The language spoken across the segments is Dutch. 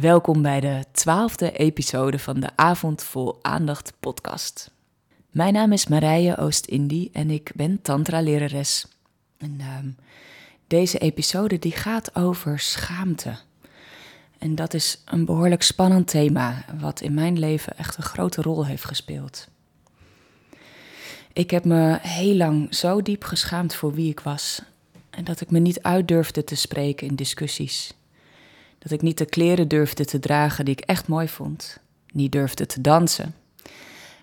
Welkom bij de twaalfde episode van de Avond Vol Aandacht podcast. Mijn naam is Marije Oost-Indie en ik ben tantra-lerares. En ehm, deze episode die gaat over schaamte. En dat is een behoorlijk spannend thema, wat in mijn leven echt een grote rol heeft gespeeld. Ik heb me heel lang zo diep geschaamd voor wie ik was. En dat ik me niet uit durfde te spreken in discussies. Dat ik niet de kleren durfde te dragen die ik echt mooi vond. Niet durfde te dansen.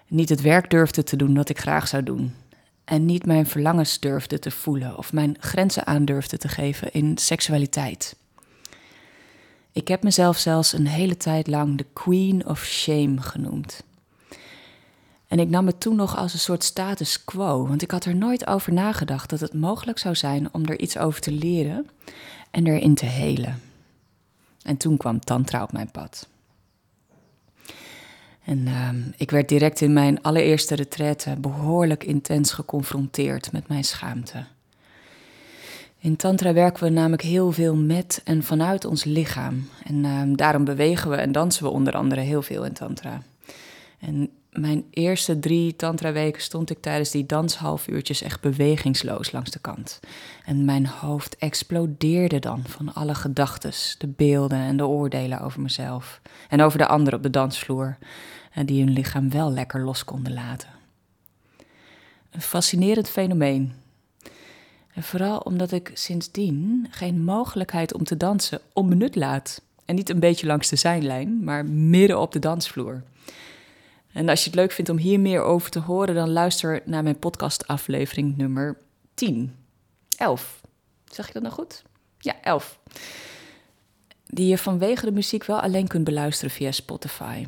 Niet het werk durfde te doen dat ik graag zou doen. En niet mijn verlangens durfde te voelen of mijn grenzen aan durfde te geven in seksualiteit. Ik heb mezelf zelfs een hele tijd lang de Queen of Shame genoemd. En ik nam het toen nog als een soort status quo, want ik had er nooit over nagedacht dat het mogelijk zou zijn om er iets over te leren en erin te helen. En toen kwam Tantra op mijn pad. En ehm, ik werd direct in mijn allereerste retraite behoorlijk intens geconfronteerd met mijn schaamte. In Tantra werken we namelijk heel veel met en vanuit ons lichaam. En ehm, daarom bewegen we en dansen we onder andere heel veel in Tantra. En mijn eerste drie tantra-weken stond ik tijdens die danshalfuurtjes echt bewegingsloos langs de kant. En mijn hoofd explodeerde dan van alle gedachten, de beelden en de oordelen over mezelf. En over de anderen op de dansvloer, en die hun lichaam wel lekker los konden laten. Een fascinerend fenomeen. En vooral omdat ik sindsdien geen mogelijkheid om te dansen onbenut laat. En niet een beetje langs de zijlijn, maar midden op de dansvloer. En als je het leuk vindt om hier meer over te horen, dan luister naar mijn podcastaflevering nummer 10. 11. Zeg ik dat nou goed? Ja, 11. Die je vanwege de muziek wel alleen kunt beluisteren via Spotify.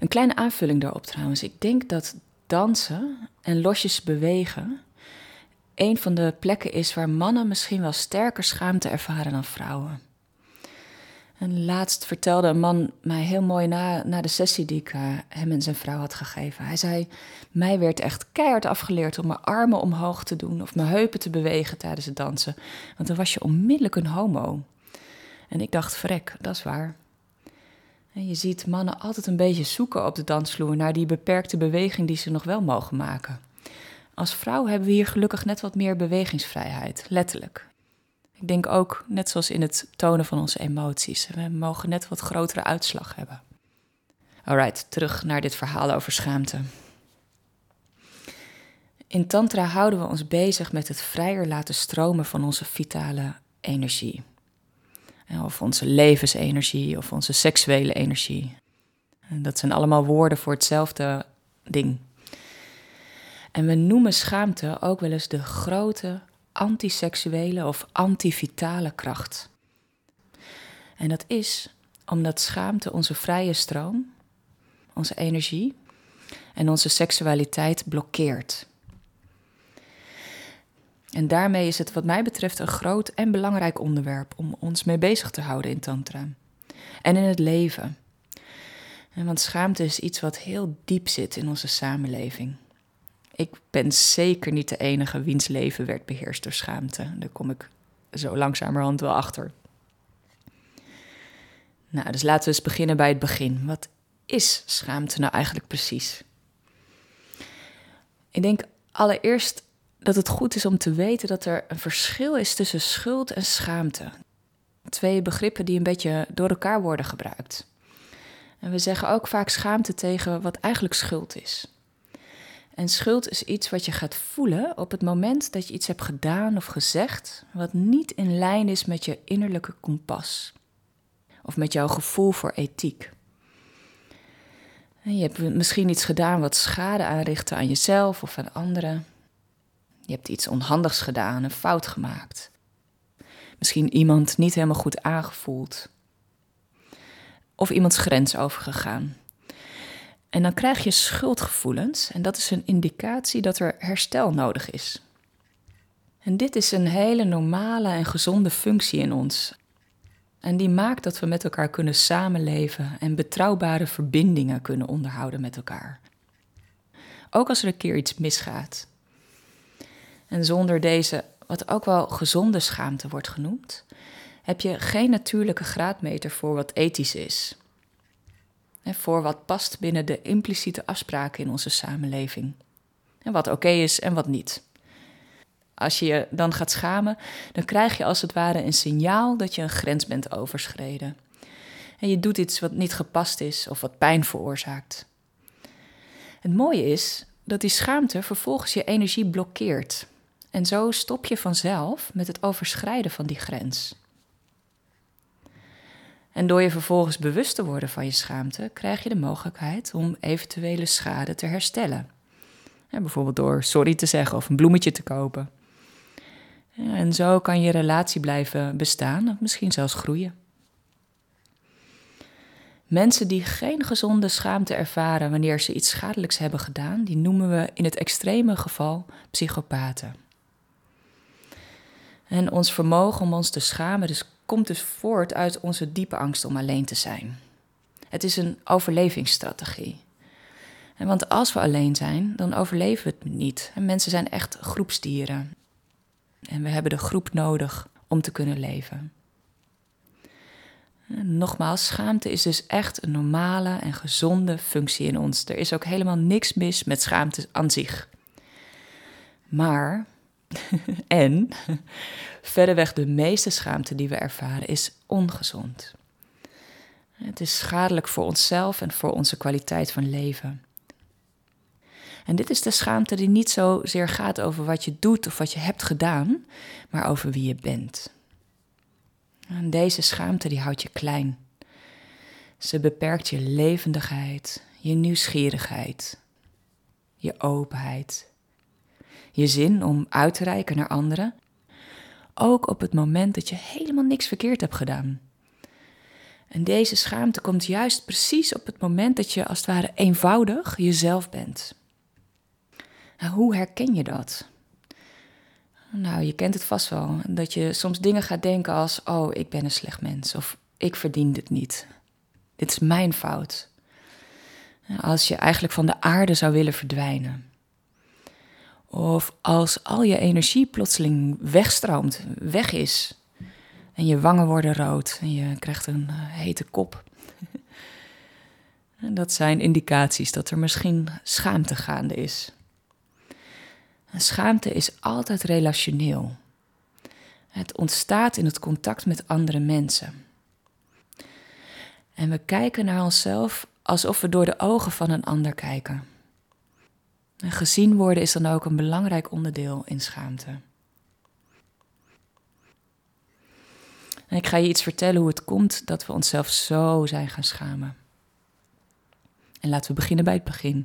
Een kleine aanvulling daarop trouwens. Ik denk dat dansen en losjes bewegen een van de plekken is waar mannen misschien wel sterker schaamte ervaren dan vrouwen. En laatst vertelde een man mij heel mooi na, na de sessie die ik uh, hem en zijn vrouw had gegeven. Hij zei: Mij werd echt keihard afgeleerd om mijn armen omhoog te doen of mijn heupen te bewegen tijdens het dansen. Want dan was je onmiddellijk een homo. En ik dacht: Vrek, dat is waar. En je ziet mannen altijd een beetje zoeken op de dansvloer naar die beperkte beweging die ze nog wel mogen maken. Als vrouw hebben we hier gelukkig net wat meer bewegingsvrijheid, letterlijk. Ik denk ook, net zoals in het tonen van onze emoties, we mogen net wat grotere uitslag hebben. Alright, terug naar dit verhaal over schaamte. In Tantra houden we ons bezig met het vrijer laten stromen van onze vitale energie. Of onze levensenergie of onze seksuele energie. Dat zijn allemaal woorden voor hetzelfde ding. En we noemen schaamte ook wel eens de grote antiseksuele of antivitale kracht. En dat is omdat schaamte onze vrije stroom, onze energie en onze seksualiteit blokkeert. En daarmee is het wat mij betreft een groot en belangrijk onderwerp om ons mee bezig te houden in Tantra. En in het leven. En want schaamte is iets wat heel diep zit in onze samenleving. Ik ben zeker niet de enige wiens leven werd beheerst door schaamte. Daar kom ik zo langzamerhand wel achter. Nou, dus laten we eens beginnen bij het begin. Wat is schaamte nou eigenlijk precies? Ik denk allereerst dat het goed is om te weten dat er een verschil is tussen schuld en schaamte. Twee begrippen die een beetje door elkaar worden gebruikt. En we zeggen ook vaak schaamte tegen wat eigenlijk schuld is. En schuld is iets wat je gaat voelen op het moment dat je iets hebt gedaan of gezegd wat niet in lijn is met je innerlijke kompas of met jouw gevoel voor ethiek. Je hebt misschien iets gedaan wat schade aanrichtte aan jezelf of aan anderen. Je hebt iets onhandigs gedaan, een fout gemaakt. Misschien iemand niet helemaal goed aangevoeld. Of iemands grens overgegaan. En dan krijg je schuldgevoelens en dat is een indicatie dat er herstel nodig is. En dit is een hele normale en gezonde functie in ons. En die maakt dat we met elkaar kunnen samenleven en betrouwbare verbindingen kunnen onderhouden met elkaar. Ook als er een keer iets misgaat. En zonder deze, wat ook wel gezonde schaamte wordt genoemd, heb je geen natuurlijke graadmeter voor wat ethisch is. Voor wat past binnen de impliciete afspraken in onze samenleving. En wat oké is en wat niet. Als je je dan gaat schamen, dan krijg je als het ware een signaal dat je een grens bent overschreden. En je doet iets wat niet gepast is of wat pijn veroorzaakt. Het mooie is dat die schaamte vervolgens je energie blokkeert. En zo stop je vanzelf met het overschrijden van die grens. En door je vervolgens bewust te worden van je schaamte, krijg je de mogelijkheid om eventuele schade te herstellen. bijvoorbeeld door sorry te zeggen of een bloemetje te kopen. En zo kan je relatie blijven bestaan of misschien zelfs groeien. Mensen die geen gezonde schaamte ervaren wanneer ze iets schadelijks hebben gedaan, die noemen we in het extreme geval psychopaten. En ons vermogen om ons te schamen dus komt dus voort uit onze diepe angst om alleen te zijn. Het is een overlevingsstrategie. En want als we alleen zijn, dan overleven we het niet. En mensen zijn echt groepsdieren. En we hebben de groep nodig om te kunnen leven. Nogmaals, schaamte is dus echt een normale en gezonde functie in ons. Er is ook helemaal niks mis met schaamte aan zich. Maar, en, verreweg de meeste schaamte die we ervaren is ongezond. Het is schadelijk voor onszelf en voor onze kwaliteit van leven. En dit is de schaamte die niet zozeer gaat over wat je doet of wat je hebt gedaan, maar over wie je bent. En deze schaamte die houdt je klein. Ze beperkt je levendigheid, je nieuwsgierigheid, je openheid, je zin om uit te reiken naar anderen, ook op het moment dat je helemaal niks verkeerd hebt gedaan. En deze schaamte komt juist precies op het moment dat je als het ware eenvoudig jezelf bent. Nou, hoe herken je dat? Nou, je kent het vast wel. Dat je soms dingen gaat denken als: Oh, ik ben een slecht mens. Of ik verdien dit niet. Dit is mijn fout. Als je eigenlijk van de aarde zou willen verdwijnen. Of als al je energie plotseling wegstroomt, weg is. En je wangen worden rood en je krijgt een eh, hete kop. En dat zijn indicaties dat er misschien schaamte gaande is. Schaamte is altijd relationeel. Het ontstaat in het contact met andere mensen. En we kijken naar onszelf alsof we door de ogen van een ander kijken. En gezien worden is dan ook een belangrijk onderdeel in schaamte. En ik ga je iets vertellen hoe het komt dat we onszelf zo zijn gaan schamen. En laten we beginnen bij het begin.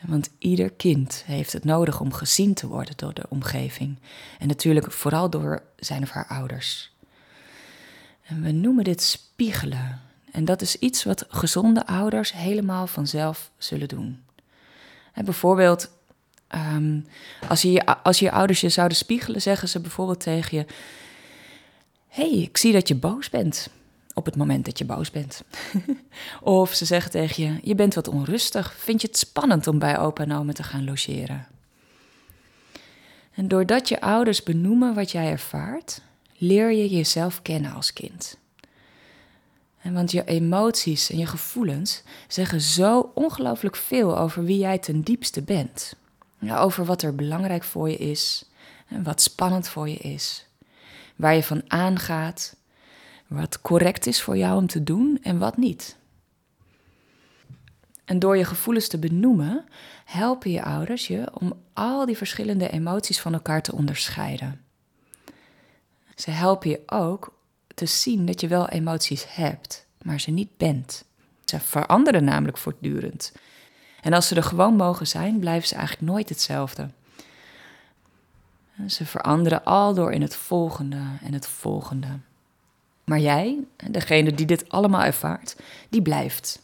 Want ieder kind heeft het nodig om gezien te worden door de omgeving. En natuurlijk vooral door zijn of haar ouders. En we noemen dit spiegelen. En dat is iets wat gezonde ouders helemaal vanzelf zullen doen. En bijvoorbeeld, ehm, als, je, als je ouders je zouden spiegelen, zeggen ze bijvoorbeeld tegen je: hey, ik zie dat je boos bent op het moment dat je boos bent. of ze zeggen tegen je: Je bent wat onrustig. Vind je het spannend om bij opa en oma te gaan logeren? En doordat je ouders benoemen wat jij ervaart, leer je jezelf kennen als kind. En want je emoties en je gevoelens zeggen zo ongelooflijk veel over wie jij ten diepste bent. Over wat er belangrijk voor je is en wat spannend voor je is. Waar je van aangaat wat correct is voor jou om te doen en wat niet. En door je gevoelens te benoemen, helpen je ouders je om al die verschillende emoties van elkaar te onderscheiden. Ze helpen je ook te zien dat je wel emoties hebt, maar ze niet bent. Ze veranderen namelijk voortdurend. En als ze er gewoon mogen zijn, blijven ze eigenlijk nooit hetzelfde. Ze veranderen al door in het volgende en het volgende. Maar jij, degene die dit allemaal ervaart, die blijft.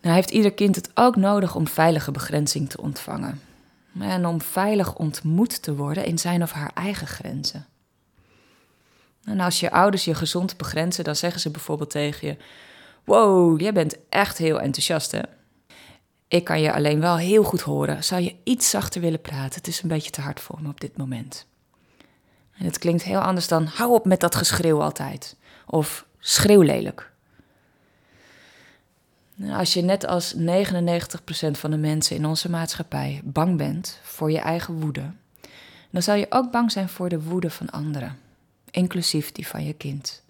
Nou heeft ieder kind het ook nodig om veilige begrenzing te ontvangen. En om veilig ontmoet te worden in zijn of haar eigen grenzen. En als je ouders je gezond begrenzen, dan zeggen ze bijvoorbeeld tegen je: Wow, jij bent echt heel enthousiast, hè? Ik kan je alleen wel heel goed horen. Zou je iets zachter willen praten? Het is een beetje te hard voor me op dit moment. En het klinkt heel anders dan hou op met dat geschreeuw altijd. Of schreeuw lelijk. Als je net als 99% van de mensen in onze maatschappij bang bent voor je eigen woede, dan zal je ook bang zijn voor de woede van anderen, inclusief die van je kind.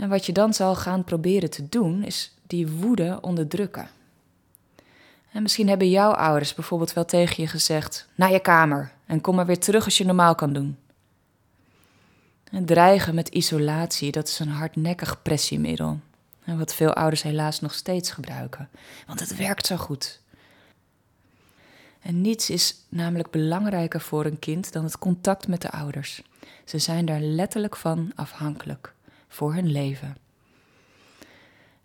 En wat je dan zal gaan proberen te doen, is die woede onderdrukken. En misschien hebben jouw ouders bijvoorbeeld wel tegen je gezegd: naar je kamer en kom maar weer terug als je normaal kan doen. En dreigen met isolatie, dat is een hardnekkig pressiemiddel. En wat veel ouders helaas nog steeds gebruiken, want het werkt zo goed. En niets is namelijk belangrijker voor een kind dan het contact met de ouders. Ze zijn daar letterlijk van afhankelijk voor hun leven.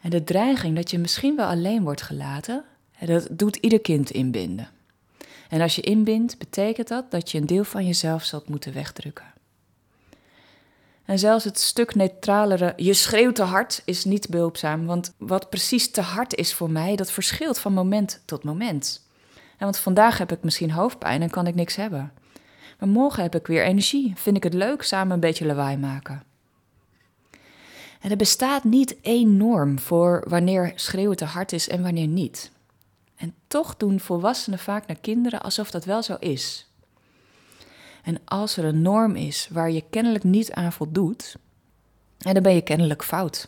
En de dreiging dat je misschien wel alleen wordt gelaten, dat doet ieder kind inbinden. En als je inbindt, betekent dat dat je een deel van jezelf zult moeten wegdrukken. En zelfs het stuk neutralere, je schreeuwt te hard, is niet behulpzaam. Want wat precies te hard is voor mij, dat verschilt van moment tot moment. En want vandaag heb ik misschien hoofdpijn en kan ik niks hebben. Maar morgen heb ik weer energie. Vind ik het leuk samen een beetje lawaai maken. Er bestaat niet één norm voor wanneer schreeuwen te hard is en wanneer niet. En toch doen volwassenen vaak naar kinderen alsof dat wel zo is. En als er een norm is waar je kennelijk niet aan voldoet, dan ben je kennelijk fout.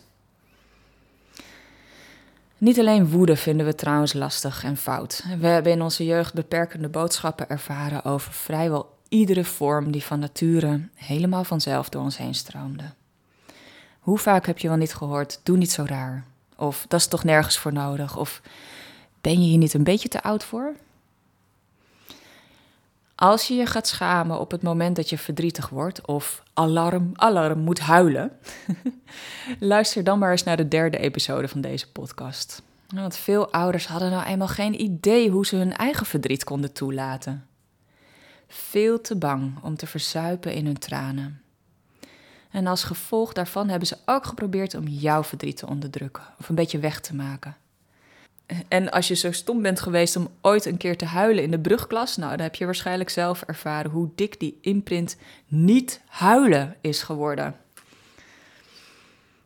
Niet alleen woede vinden we trouwens lastig en fout. We hebben in onze jeugd beperkende boodschappen ervaren over vrijwel iedere vorm die van nature helemaal vanzelf door ons heen stroomde. Hoe vaak heb je wel niet gehoord: doe niet zo raar? Of dat is toch nergens voor nodig? Of ben je hier niet een beetje te oud voor? Als je je gaat schamen op het moment dat je verdrietig wordt of alarm, alarm moet huilen, luister dan maar eens naar de derde episode van deze podcast. Want veel ouders hadden nou eenmaal geen idee hoe ze hun eigen verdriet konden toelaten. Veel te bang om te verzuipen in hun tranen. En als gevolg daarvan hebben ze ook geprobeerd om jouw verdriet te onderdrukken of een beetje weg te maken. En als je zo stom bent geweest om ooit een keer te huilen in de brugklas, nou, dan heb je waarschijnlijk zelf ervaren hoe dik die imprint niet huilen is geworden.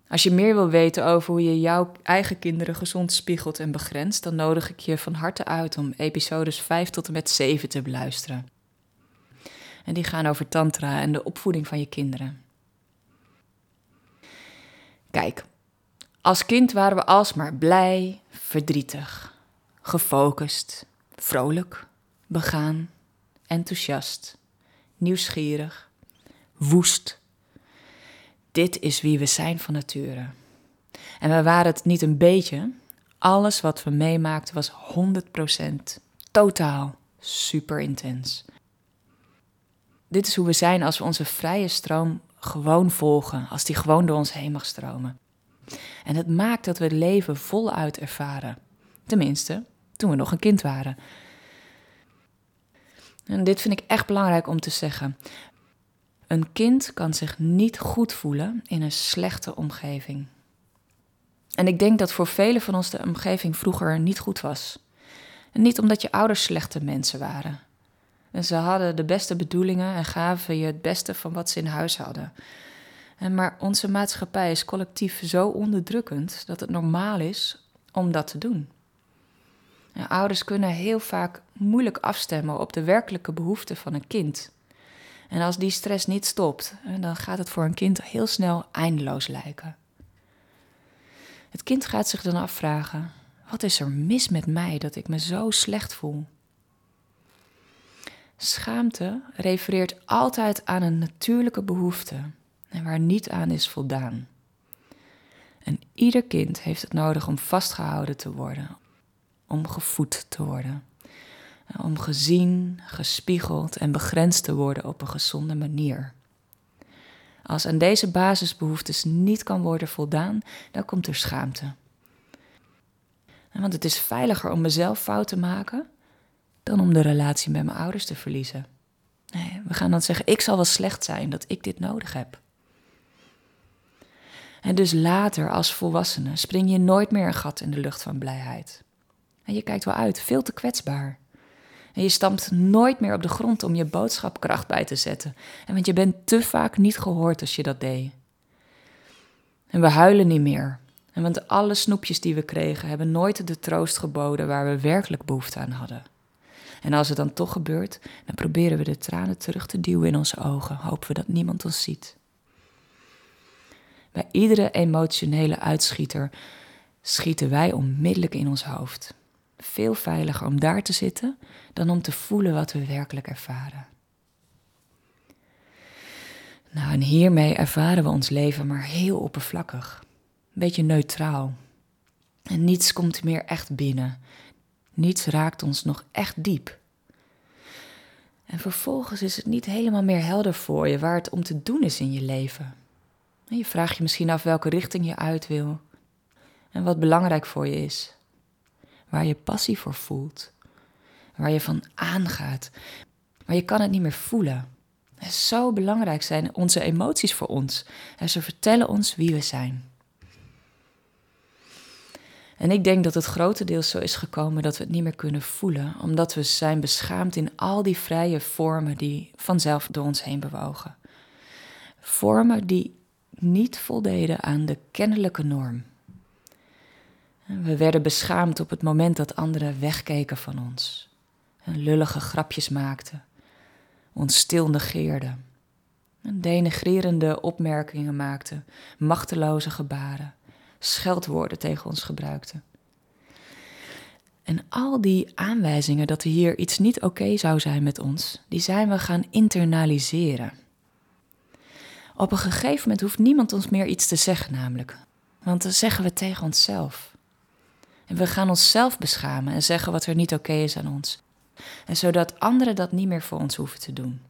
Als je meer wil weten over hoe je jouw eigen kinderen gezond spiegelt en begrenst, dan nodig ik je van harte uit om episodes 5 tot en met 7 te beluisteren. En die gaan over Tantra en de opvoeding van je kinderen. Kijk, als kind waren we alsmaar blij, verdrietig, gefocust, vrolijk, begaan, enthousiast, nieuwsgierig, woest. Dit is wie we zijn van nature. En we waren het niet een beetje. Alles wat we meemaakten was 100% totaal super intens. Dit is hoe we zijn als we onze vrije stroom gewoon volgen, als die gewoon door ons heen mag stromen. En het maakt dat we het leven voluit ervaren. Tenminste, toen we nog een kind waren. En dit vind ik echt belangrijk om te zeggen. Een kind kan zich niet goed voelen in een slechte omgeving. En ik denk dat voor velen van ons de omgeving vroeger niet goed was. Niet omdat je ouders slechte mensen waren. En ze hadden de beste bedoelingen en gaven je het beste van wat ze in huis hadden. Maar onze maatschappij is collectief zo onderdrukkend dat het normaal is om dat te doen. ouders kunnen heel vaak moeilijk afstemmen op de werkelijke behoeften van een kind. En als die stress niet stopt, dan gaat het voor een kind heel snel eindeloos lijken. Het kind gaat zich dan afvragen: wat is er mis met mij dat ik me zo slecht voel? Schaamte refereert altijd aan een natuurlijke behoefte en waar niet aan is voldaan. En ieder kind heeft het nodig om vastgehouden te worden, om gevoed te worden, om gezien, gespiegeld en begrensd te worden op een gezonde manier. Als aan deze basisbehoeftes niet kan worden voldaan, dan komt er schaamte. Want het is veiliger om mezelf fout te maken dan om de relatie met mijn ouders te verliezen. Nee, we gaan dan zeggen: ik zal wel slecht zijn dat ik dit nodig heb. En dus later, als volwassene, spring je nooit meer een gat in de lucht van blijheid. En je kijkt wel uit, veel te kwetsbaar. En je stampt nooit meer op de grond om je boodschapkracht bij te zetten. En want je bent te vaak niet gehoord als je dat deed. En we huilen niet meer. En want alle snoepjes die we kregen hebben nooit de troost geboden waar we werkelijk behoefte aan hadden. En als het dan toch gebeurt, dan proberen we de tranen terug te duwen in onze ogen, hopen we dat niemand ons ziet. Bij iedere emotionele uitschieter schieten wij onmiddellijk in ons hoofd. Veel veiliger om daar te zitten dan om te voelen wat we werkelijk ervaren. Nou, en hiermee ervaren we ons leven maar heel oppervlakkig, een beetje neutraal. En niets komt meer echt binnen. Niets raakt ons nog echt diep. En vervolgens is het niet helemaal meer helder voor je waar het om te doen is in je leven. Je vraagt je misschien af welke richting je uit wil en wat belangrijk voor je is. Waar je passie voor voelt, waar je van aangaat, maar je kan het niet meer voelen. Is zo belangrijk zijn onze emoties voor ons en ze vertellen ons wie we zijn. En ik denk dat het grotendeels zo is gekomen dat we het niet meer kunnen voelen, omdat we zijn beschaamd in al die vrije vormen die vanzelf door ons heen bewogen. Vormen die niet voldeden aan de kennelijke norm. We werden beschaamd op het moment dat anderen wegkeken van ons en lullige grapjes maakten, ons stil negeerden, en denigrerende opmerkingen maakten, machteloze gebaren, scheldwoorden tegen ons gebruikten. En al die aanwijzingen dat er hier iets niet oké zou zijn met ons, die zijn we gaan internaliseren. Op een gegeven moment hoeft niemand ons meer iets te zeggen, namelijk. Want dan zeggen we tegen onszelf. En we gaan onszelf beschamen en zeggen wat er niet oké is aan ons. En zodat anderen dat niet meer voor ons hoeven te doen.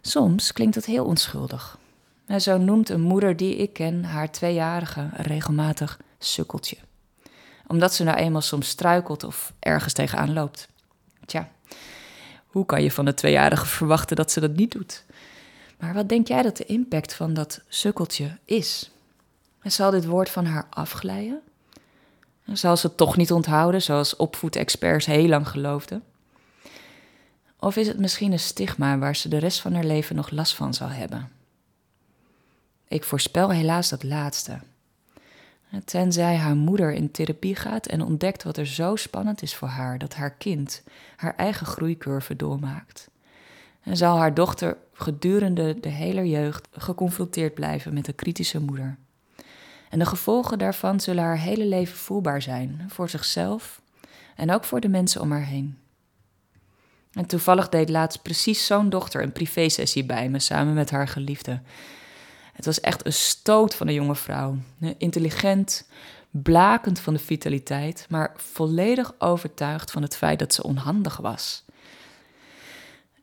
Soms klinkt dat heel onschuldig. En zo noemt een moeder die ik ken haar tweejarige regelmatig sukkeltje. Omdat ze nou eenmaal soms struikelt of ergens tegenaan loopt. Tja, hoe kan je van de tweejarige verwachten dat ze dat niet doet? Maar wat denk jij dat de impact van dat sukkeltje is? Zal dit woord van haar afglijden? En zal ze het toch niet onthouden, zoals opvoedexperts heel lang geloofden? Of is het misschien een stigma waar ze de rest van haar leven nog last van zal hebben? Ik voorspel helaas dat laatste. Tenzij haar moeder in therapie gaat en ontdekt wat er zo spannend is voor haar dat haar kind haar eigen groeicurve doormaakt. En zal haar dochter gedurende de hele jeugd geconfronteerd blijven met een kritische moeder. En de gevolgen daarvan zullen haar hele leven voelbaar zijn, voor zichzelf en ook voor de mensen om haar heen. En toevallig deed laatst precies zo'n dochter een privésessie bij me samen met haar geliefde. Het was echt een stoot van een jonge vrouw. Intelligent, blakend van de vitaliteit, maar volledig overtuigd van het feit dat ze onhandig was.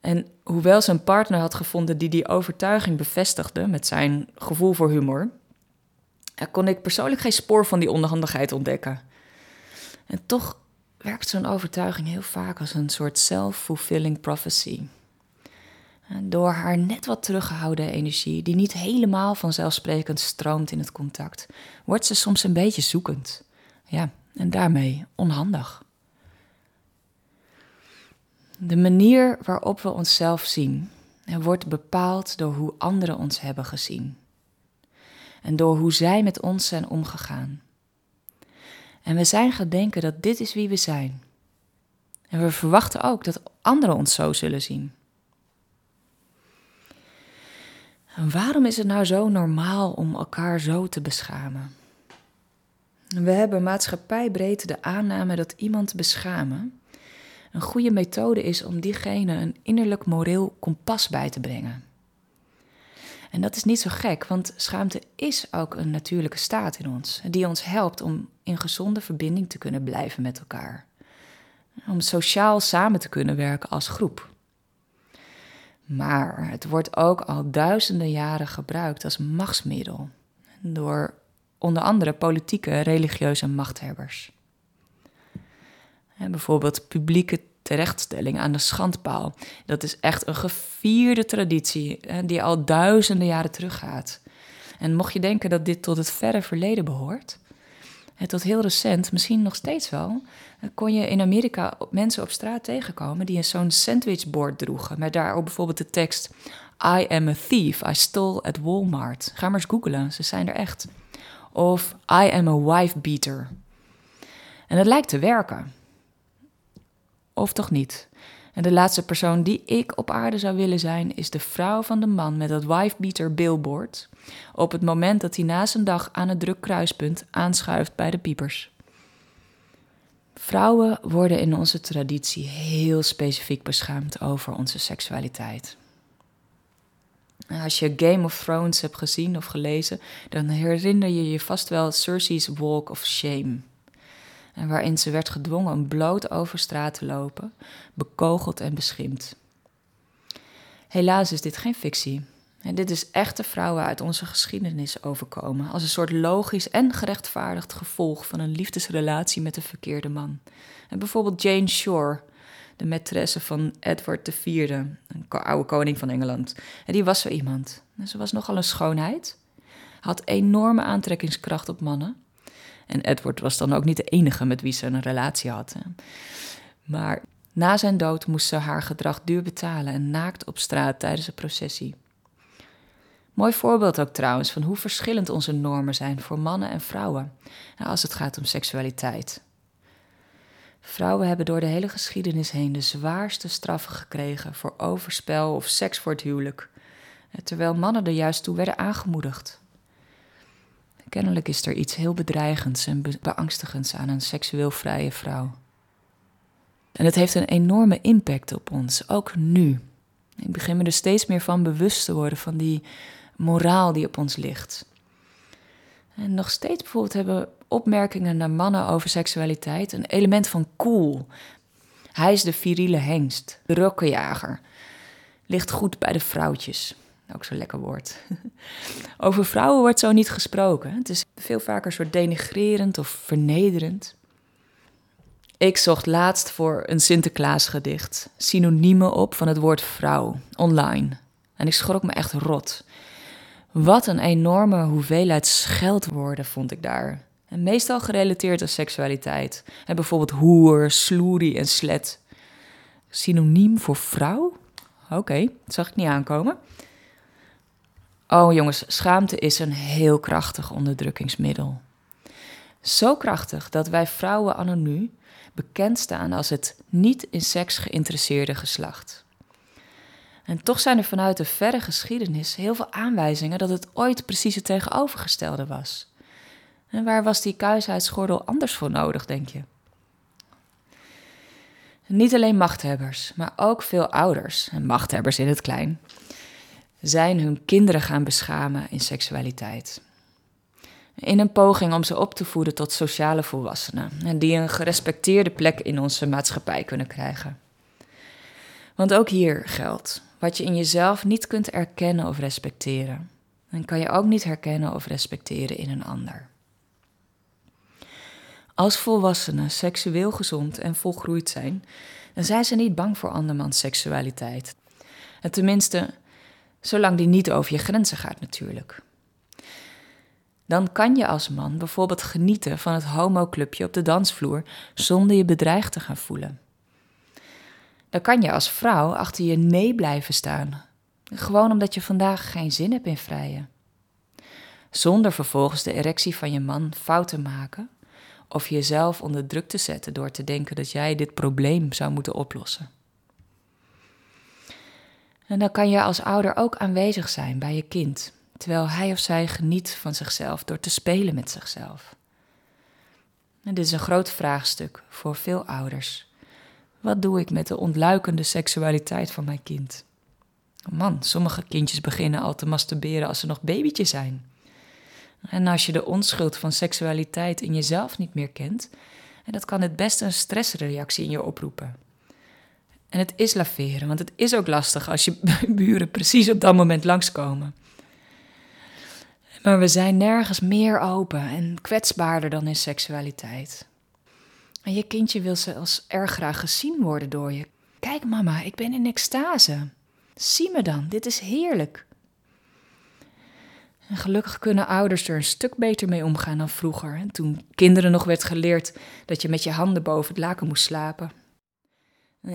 En hoewel ze een partner had gevonden die die overtuiging bevestigde met zijn gevoel voor humor, kon ik persoonlijk geen spoor van die onhandigheid ontdekken. En toch werkt zo'n overtuiging heel vaak als een soort self-fulfilling prophecy. Door haar net wat teruggehouden energie, die niet helemaal vanzelfsprekend stroomt in het contact, wordt ze soms een beetje zoekend. Ja, en daarmee onhandig. De manier waarop we onszelf zien wordt bepaald door hoe anderen ons hebben gezien. En door hoe zij met ons zijn omgegaan. En we zijn gaan denken dat dit is wie we zijn. En we verwachten ook dat anderen ons zo zullen zien. Waarom is het nou zo normaal om elkaar zo te beschamen? We hebben maatschappijbreed de aanname dat iemand beschamen een goede methode is om diegene een innerlijk moreel kompas bij te brengen. En dat is niet zo gek, want schaamte is ook een natuurlijke staat in ons, die ons helpt om in gezonde verbinding te kunnen blijven met elkaar. Om sociaal samen te kunnen werken als groep. Maar het wordt ook al duizenden jaren gebruikt als machtsmiddel door onder andere politieke religieuze machthebbers. En bijvoorbeeld publieke terechtstelling aan de schandpaal. Dat is echt een gevierde traditie die al duizenden jaren teruggaat. En mocht je denken dat dit tot het verre verleden behoort, tot heel recent, misschien nog steeds wel, kon je in Amerika mensen op straat tegenkomen die zo'n sandwichboard droegen. Met daarop bijvoorbeeld de tekst: I am a thief, I stole at Walmart. Ga maar eens googlen, ze zijn er echt. Of I am a wife beater. En het lijkt te werken. Of toch niet? En de laatste persoon die ik op aarde zou willen zijn, is de vrouw van de man met dat wifebeater billboard. Op het moment dat hij na zijn dag aan het druk kruispunt aanschuift bij de piepers. Vrouwen worden in onze traditie heel specifiek beschaamd over onze seksualiteit. Als je Game of Thrones hebt gezien of gelezen, dan herinner je je vast wel Cersei's Walk of Shame en waarin ze werd gedwongen bloot over straat te lopen, bekogeld en beschimpt. Helaas is dit geen fictie. En dit is echte vrouwen uit onze geschiedenis overkomen, als een soort logisch en gerechtvaardigd gevolg van een liefdesrelatie met de verkeerde man. En bijvoorbeeld Jane Shore, de maîtresse van Edward IV, een oude koning van Engeland. En die was zo iemand. Ze was nogal een schoonheid, had enorme aantrekkingskracht op mannen en Edward was dan ook niet de enige met wie ze een relatie had. Maar na zijn dood moest ze haar gedrag duur betalen en naakt op straat tijdens een processie. Mooi voorbeeld ook trouwens van hoe verschillend onze normen zijn voor mannen en vrouwen als het gaat om seksualiteit. Vrouwen hebben door de hele geschiedenis heen de zwaarste straffen gekregen voor overspel of seks voor het huwelijk, terwijl mannen er juist toe werden aangemoedigd. Kennelijk is er iets heel bedreigends en beangstigends aan een seksueel vrije vrouw. En het heeft een enorme impact op ons, ook nu. Ik begin me er steeds meer van bewust te worden van die moraal die op ons ligt. En nog steeds bijvoorbeeld hebben opmerkingen naar mannen over seksualiteit een element van cool. Hij is de viriele hengst, de rokkenjager. Ligt goed bij de vrouwtjes. Ook zo'n lekker woord. Over vrouwen wordt zo niet gesproken. Het is veel vaker een soort denigrerend of vernederend. Ik zocht laatst voor een Sinterklaasgedicht synoniemen op van het woord vrouw online. En ik schrok me echt rot. Wat een enorme hoeveelheid scheldwoorden vond ik daar. En meestal gerelateerd aan seksualiteit. En bijvoorbeeld hoer, sloerie en slet. Synoniem voor vrouw? Oké, dat zag ik niet aankomen. Oh jongens, schaamte is een heel krachtig onderdrukkingsmiddel. Zo krachtig dat wij vrouwen anonu bekend staan als het niet in seks geïnteresseerde geslacht. En toch zijn er vanuit de verre geschiedenis heel veel aanwijzingen dat het ooit precies het tegenovergestelde was. En waar was die kuisheidsgordel anders voor nodig, denk je? Niet alleen machthebbers, maar ook veel ouders en machthebbers in het klein zijn hun kinderen gaan beschamen in seksualiteit. In een poging om ze op te voeden tot sociale volwassenen en die een gerespecteerde plek in onze maatschappij kunnen krijgen. Want ook hier geldt: wat je in jezelf niet kunt erkennen of respecteren, dan kan je ook niet herkennen of respecteren in een ander. Als volwassenen seksueel gezond en volgroeid zijn, dan zijn ze niet bang voor andermans seksualiteit. En tenminste, Zolang die niet over je grenzen gaat natuurlijk. Dan kan je als man bijvoorbeeld genieten van het homoclubje op de dansvloer zonder je bedreigd te gaan voelen. Dan kan je als vrouw achter je nee blijven staan, gewoon omdat je vandaag geen zin hebt in vrijen. Zonder vervolgens de erectie van je man fout te maken of jezelf onder druk te zetten door te denken dat jij dit probleem zou moeten oplossen. En dan kan je als ouder ook aanwezig zijn bij je kind, terwijl hij of zij geniet van zichzelf door te spelen met zichzelf. En dit is een groot vraagstuk voor veel ouders. Wat doe ik met de ontluikende seksualiteit van mijn kind? Man, sommige kindjes beginnen al te masturberen als ze nog babytjes zijn. En als je de onschuld van seksualiteit in jezelf niet meer kent, dat kan het best een stressreactie in je oproepen. En het is laveren, want het is ook lastig als je buren precies op dat moment langskomen. Maar we zijn nergens meer open en kwetsbaarder dan in seksualiteit. En je kindje wil zelfs erg graag gezien worden door je. Kijk mama, ik ben in extase. Zie me dan, dit is heerlijk. En gelukkig kunnen ouders er een stuk beter mee omgaan dan vroeger. Toen kinderen nog werd geleerd dat je met je handen boven het laken moest slapen.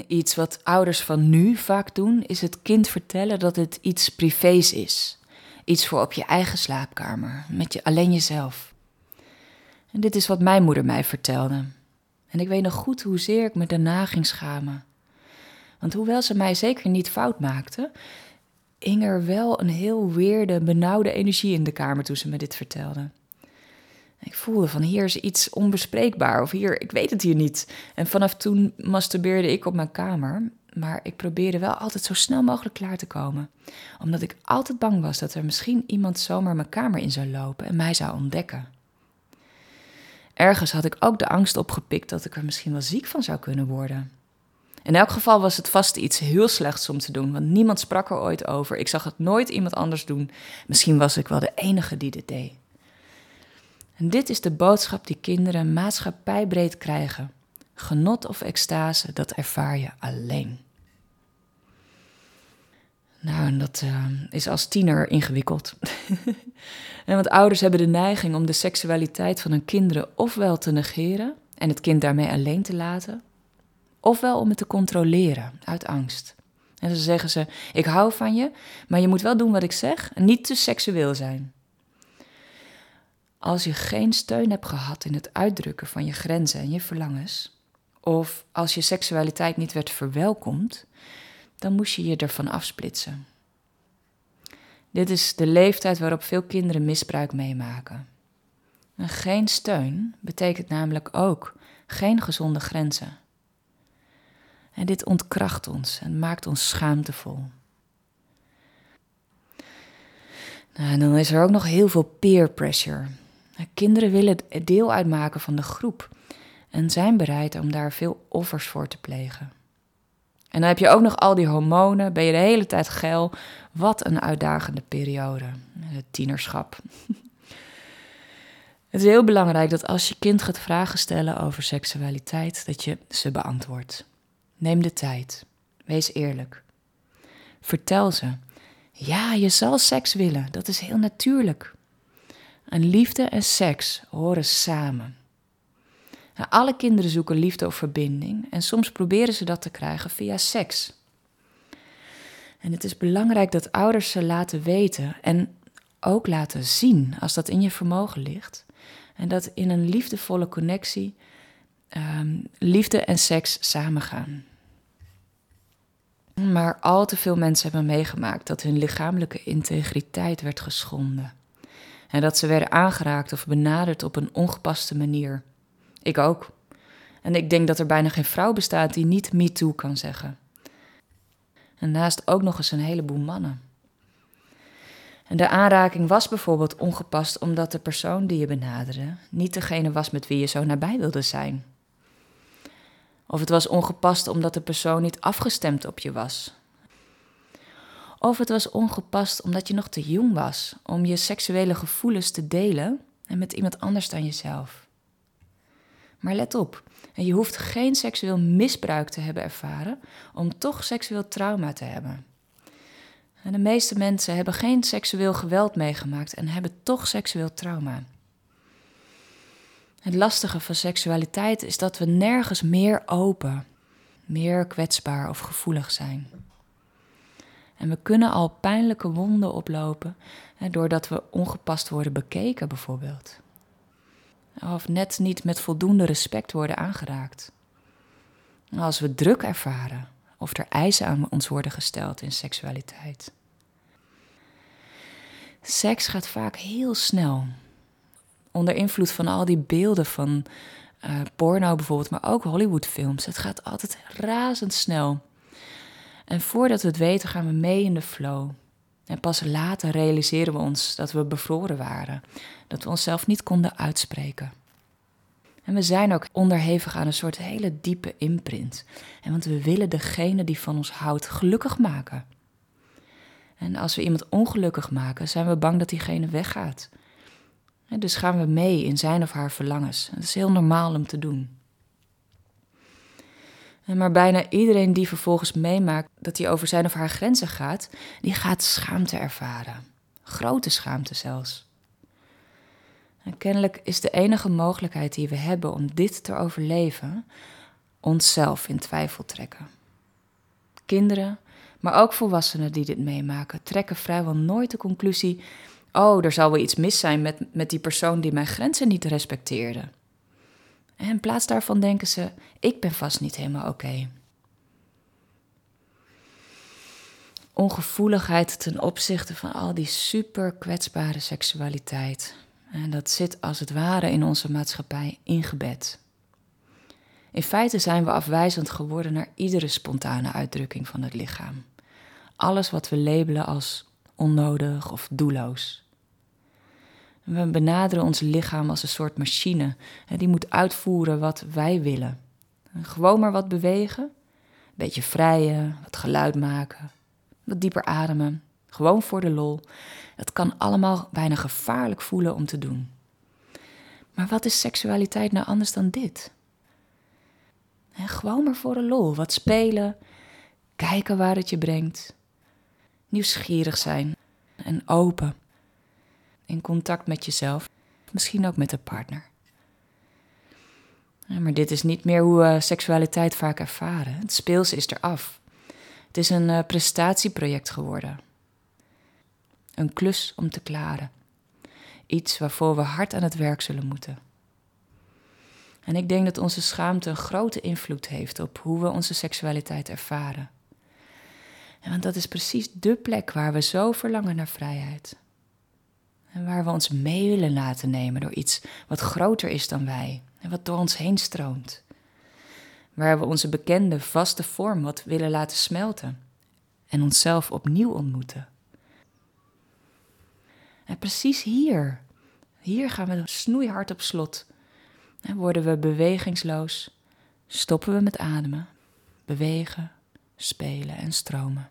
Iets wat ouders van nu vaak doen, is het kind vertellen dat het iets privés is. Iets voor op je eigen slaapkamer, met je, alleen jezelf. En dit is wat mijn moeder mij vertelde. En ik weet nog goed hoezeer ik me daarna ging schamen. Want hoewel ze mij zeker niet fout maakte, hing er wel een heel weerde, benauwde energie in de kamer toen ze me dit vertelde. Ik voelde van hier is iets onbespreekbaar of hier, ik weet het hier niet. En vanaf toen masturbeerde ik op mijn kamer, maar ik probeerde wel altijd zo snel mogelijk klaar te komen. Omdat ik altijd bang was dat er misschien iemand zomaar mijn kamer in zou lopen en mij zou ontdekken. Ergens had ik ook de angst opgepikt dat ik er misschien wel ziek van zou kunnen worden. In elk geval was het vast iets heel slechts om te doen, want niemand sprak er ooit over. Ik zag het nooit iemand anders doen. Misschien was ik wel de enige die dit deed. En dit is de boodschap die kinderen maatschappijbreed krijgen. Genot of extase, dat ervaar je alleen. Nou, en dat uh, is als tiener ingewikkeld. en want ouders hebben de neiging om de seksualiteit van hun kinderen ofwel te negeren en het kind daarmee alleen te laten, ofwel om het te controleren uit angst. En dan zeggen ze: Ik hou van je, maar je moet wel doen wat ik zeg en niet te seksueel zijn. Als je geen steun hebt gehad in het uitdrukken van je grenzen en je verlangens, of als je seksualiteit niet werd verwelkomd, dan moest je je ervan afsplitsen. Dit is de leeftijd waarop veel kinderen misbruik meemaken. En geen steun betekent namelijk ook geen gezonde grenzen. En dit ontkracht ons en maakt ons schaamtevol. Nou, en dan is er ook nog heel veel peer pressure. Kinderen willen deel uitmaken van de groep en zijn bereid om daar veel offers voor te plegen. En dan heb je ook nog al die hormonen, ben je de hele tijd geil. Wat een uitdagende periode, het tienerschap. Het is heel belangrijk dat als je kind gaat vragen stellen over seksualiteit, dat je ze beantwoordt. Neem de tijd. Wees eerlijk. Vertel ze. Ja, je zal seks willen. Dat is heel natuurlijk. En liefde en seks horen samen. Nou, alle kinderen zoeken liefde of verbinding en soms proberen ze dat te krijgen via seks. En het is belangrijk dat ouders ze laten weten en ook laten zien als dat in je vermogen ligt. En dat in een liefdevolle connectie um, liefde en seks samengaan. Maar al te veel mensen hebben meegemaakt dat hun lichamelijke integriteit werd geschonden. En dat ze werden aangeraakt of benaderd op een ongepaste manier. Ik ook. En ik denk dat er bijna geen vrouw bestaat die niet me too kan zeggen. En naast ook nog eens een heleboel mannen. En de aanraking was bijvoorbeeld ongepast omdat de persoon die je benaderde niet degene was met wie je zo nabij wilde zijn. Of het was ongepast omdat de persoon niet afgestemd op je was. Of het was ongepast omdat je nog te jong was om je seksuele gevoelens te delen en met iemand anders dan jezelf. Maar let op, je hoeft geen seksueel misbruik te hebben ervaren om toch seksueel trauma te hebben. En de meeste mensen hebben geen seksueel geweld meegemaakt en hebben toch seksueel trauma. Het lastige van seksualiteit is dat we nergens meer open, meer kwetsbaar of gevoelig zijn. En we kunnen al pijnlijke wonden oplopen hè, doordat we ongepast worden bekeken, bijvoorbeeld. Of net niet met voldoende respect worden aangeraakt. Als we druk ervaren of er eisen aan ons worden gesteld in seksualiteit. Seks gaat vaak heel snel onder invloed van al die beelden van uh, porno bijvoorbeeld, maar ook Hollywoodfilms. Het gaat altijd razendsnel. En voordat we het weten gaan we mee in de flow. En pas later realiseren we ons dat we bevroren waren, dat we onszelf niet konden uitspreken. En we zijn ook onderhevig aan een soort hele diepe imprint. En want we willen degene die van ons houdt gelukkig maken. En als we iemand ongelukkig maken, zijn we bang dat diegene weggaat. Dus gaan we mee in zijn of haar verlangens. Dat is heel normaal om te doen. Maar bijna iedereen die vervolgens meemaakt dat hij over zijn of haar grenzen gaat, die gaat schaamte ervaren. grote schaamte zelfs. En kennelijk is de enige mogelijkheid die we hebben om dit te overleven, onszelf in twijfel trekken. Kinderen, maar ook volwassenen die dit meemaken, trekken vrijwel nooit de conclusie: Oh, er zal wel iets mis zijn met, met die persoon die mijn grenzen niet respecteerde. En in plaats daarvan denken ze: Ik ben vast niet helemaal oké. Ongevoeligheid ten opzichte van al die super kwetsbare seksualiteit. En dat zit als het ware in onze maatschappij ingebed. In feite zijn we afwijzend geworden naar iedere spontane uitdrukking van het lichaam. Alles wat we labelen als onnodig of doelloos. We benaderen ons lichaam als een soort machine die moet uitvoeren wat wij willen. Gewoon maar wat bewegen, een beetje vrijen, wat geluid maken, wat dieper ademen, gewoon voor de lol. Het kan allemaal bijna gevaarlijk voelen om te doen. Maar wat is seksualiteit nou anders dan dit? gewoon maar voor de lol, wat spelen, kijken waar het je brengt, nieuwsgierig zijn en open, in contact met jezelf, misschien ook met een partner. maar dit is niet meer hoe we seksualiteit vaak ervaren. Het speels is eraf. Het is een uh, prestatieproject geworden. Een klus om te klaren. Iets waarvoor we hard aan het werk zullen moeten. En ik denk dat onze schaamte een grote invloed heeft op hoe we onze seksualiteit ervaren. En want dat is precies de plek waar we zo verlangen naar vrijheid. En waar we ons mee willen laten nemen door iets wat groter is dan wij en wat door ons heen stroomt. Waar we onze bekende, vaste vorm wat willen laten smelten en onszelf opnieuw ontmoeten. En precies hier, hier gaan we snoeihard op slot. En worden we bewegingsloos, stoppen we met ademen, bewegen, spelen en stromen.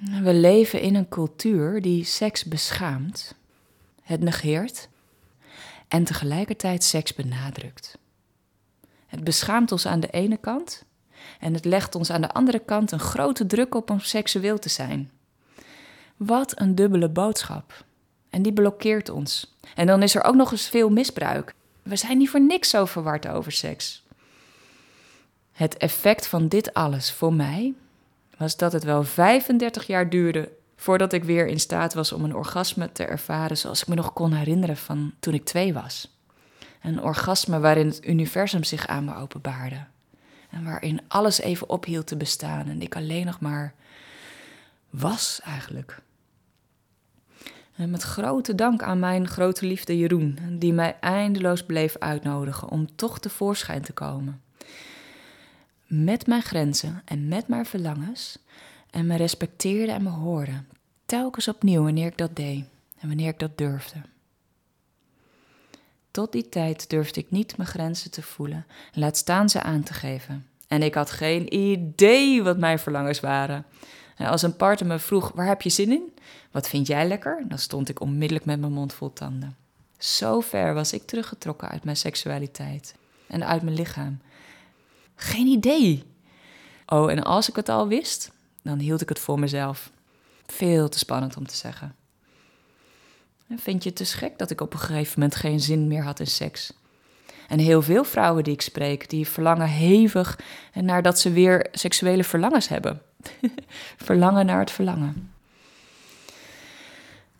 We leven in een cultuur die seks beschaamt, het negeert en tegelijkertijd seks benadrukt. Het beschaamt ons aan de ene kant en het legt ons aan de andere kant een grote druk op om seksueel te zijn. Wat een dubbele boodschap. En die blokkeert ons. En dan is er ook nog eens veel misbruik. We zijn niet voor niks zo verward over seks. Het effect van dit alles voor mij was dat het wel 35 jaar duurde voordat ik weer in staat was om een orgasme te ervaren zoals ik me nog kon herinneren van toen ik twee was. Een orgasme waarin het universum zich aan me openbaarde. En waarin alles even ophield te bestaan en ik alleen nog maar was eigenlijk. En met grote dank aan mijn grote liefde Jeroen, die mij eindeloos bleef uitnodigen om toch tevoorschijn te komen. Met mijn grenzen en met mijn verlangens en me respecteerde en me hoorde, telkens opnieuw wanneer ik dat deed en wanneer ik dat durfde. Tot die tijd durfde ik niet mijn grenzen te voelen, laat staan ze aan te geven. En ik had geen idee wat mijn verlangens waren. Als een partner me vroeg: waar heb je zin in? Wat vind jij lekker? Dan stond ik onmiddellijk met mijn mond vol tanden. Zo ver was ik teruggetrokken uit mijn seksualiteit en uit mijn lichaam. Geen idee. Oh, en als ik het al wist, dan hield ik het voor mezelf. Veel te spannend om te zeggen. Vind je het dus gek dat ik op een gegeven moment geen zin meer had in seks? En heel veel vrouwen die ik spreek, die verlangen hevig naar dat ze weer seksuele verlangens hebben. verlangen naar het verlangen.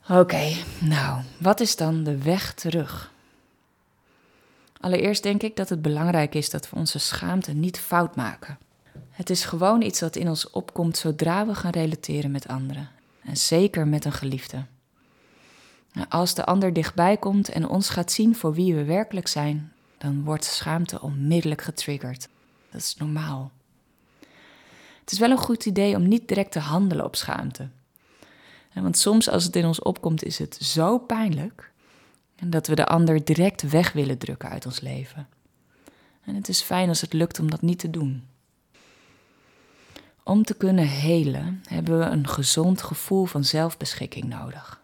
Oké, nou, wat is dan de weg terug? Allereerst denk ik dat het belangrijk is dat we onze schaamte niet fout maken. Het is gewoon iets dat in ons opkomt zodra we gaan relateren met anderen. En zeker met een geliefde. Als de ander dichtbij komt en ons gaat zien voor wie we werkelijk zijn, dan wordt schaamte onmiddellijk getriggerd. Dat is normaal. Het is wel een goed idee om niet direct te handelen op schaamte. Want soms als het in ons opkomt is het zo pijnlijk dat we de ander direct weg willen drukken uit ons leven. En het is fijn als het lukt om dat niet te doen. Om te kunnen helen hebben we een gezond gevoel van zelfbeschikking nodig.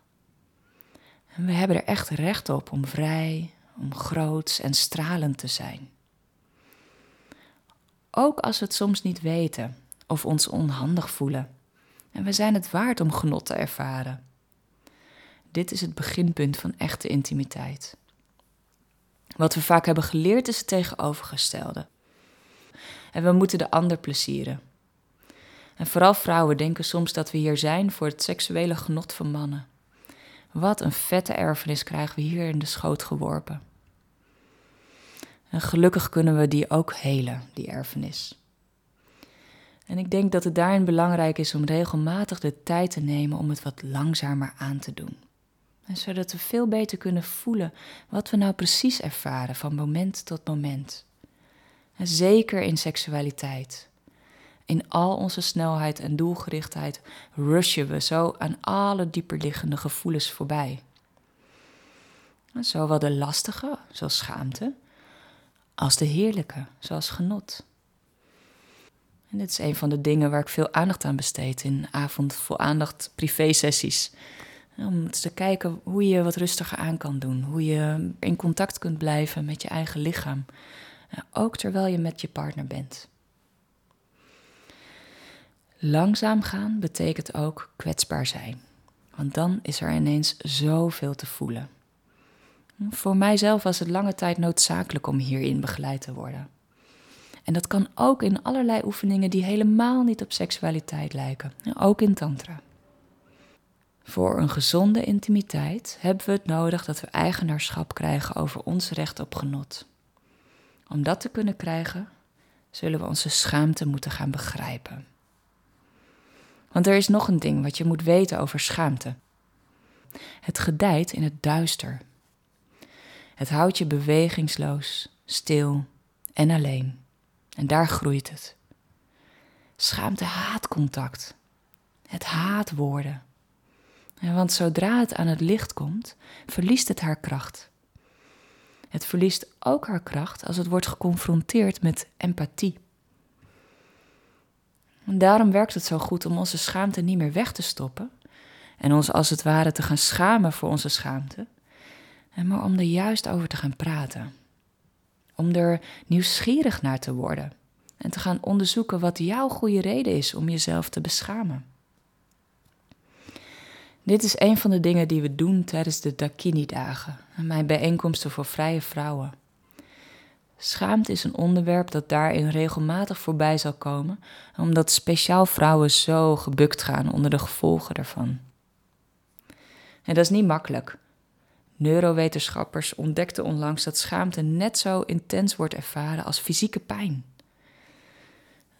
En we hebben er echt recht op om vrij, om groots en stralend te zijn. Ook als we het soms niet weten of ons onhandig voelen. En we zijn het waard om genot te ervaren. Dit is het beginpunt van echte intimiteit. Wat we vaak hebben geleerd is het tegenovergestelde. En we moeten de ander plezieren. En vooral vrouwen denken soms dat we hier zijn voor het seksuele genot van mannen. Wat een vette erfenis krijgen we hier in de schoot geworpen. En gelukkig kunnen we die ook helen, die erfenis. En ik denk dat het daarin belangrijk is om regelmatig de tijd te nemen om het wat langzamer aan te doen. Zodat we veel beter kunnen voelen wat we nou precies ervaren van moment tot moment. En zeker in seksualiteit. In al onze snelheid en doelgerichtheid rushen we zo aan alle dieperliggende gevoelens voorbij. Zowel de lastige, zoals schaamte, als de heerlijke, zoals genot. En dit is een van de dingen waar ik veel aandacht aan besteed in avond vol aandacht privé-sessies. Om te kijken hoe je wat rustiger aan kan doen. Hoe je in contact kunt blijven met je eigen lichaam. Ook terwijl je met je partner bent. Langzaam gaan betekent ook kwetsbaar zijn. Want dan is er ineens zoveel te voelen. Voor mijzelf was het lange tijd noodzakelijk om hierin begeleid te worden. En dat kan ook in allerlei oefeningen die helemaal niet op seksualiteit lijken, ook in Tantra. Voor een gezonde intimiteit hebben we het nodig dat we eigenaarschap krijgen over ons recht op genot. Om dat te kunnen krijgen, zullen we onze schaamte moeten gaan begrijpen. Want er is nog een ding wat je moet weten over schaamte. Het gedijt in het duister. Het houdt je bewegingsloos, stil en alleen. En daar groeit het. Schaamte haat contact. Het haat woorden. Want zodra het aan het licht komt, verliest het haar kracht. Het verliest ook haar kracht als het wordt geconfronteerd met empathie. Daarom werkt het zo goed om onze schaamte niet meer weg te stoppen en ons als het ware te gaan schamen voor onze schaamte, maar om er juist over te gaan praten. Om er nieuwsgierig naar te worden en te gaan onderzoeken wat jouw goede reden is om jezelf te beschamen. Dit is een van de dingen die we doen tijdens de Dakini-dagen, mijn bijeenkomsten voor vrije vrouwen. Schaamte is een onderwerp dat daarin regelmatig voorbij zal komen, omdat speciaal vrouwen zo gebukt gaan onder de gevolgen daarvan. En dat is niet makkelijk. Neurowetenschappers ontdekten onlangs dat schaamte net zo intens wordt ervaren als fysieke pijn.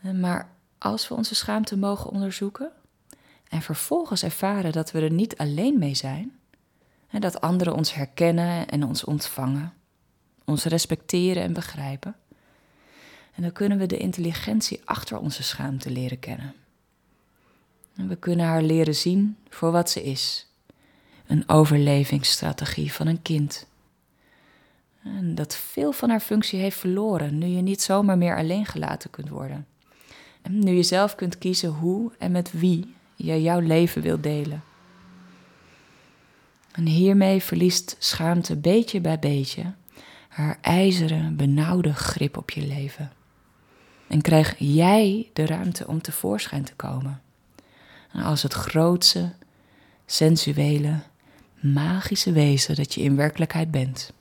Maar als we onze schaamte mogen onderzoeken en vervolgens ervaren dat we er niet alleen mee zijn, en dat anderen ons herkennen en ons ontvangen, ons respecteren en begrijpen. En dan kunnen we de intelligentie achter onze schaamte leren kennen. En we kunnen haar leren zien voor wat ze is: een overlevingsstrategie van een kind. En dat veel van haar functie heeft verloren nu je niet zomaar meer alleen gelaten kunt worden. En nu je zelf kunt kiezen hoe en met wie je jouw leven wilt delen. En hiermee verliest schaamte beetje bij beetje haar ijzeren, benauwde grip op je leven. En krijg jij de ruimte om tevoorschijn te komen. Als het grootste, sensuele, magische wezen dat je in werkelijkheid bent.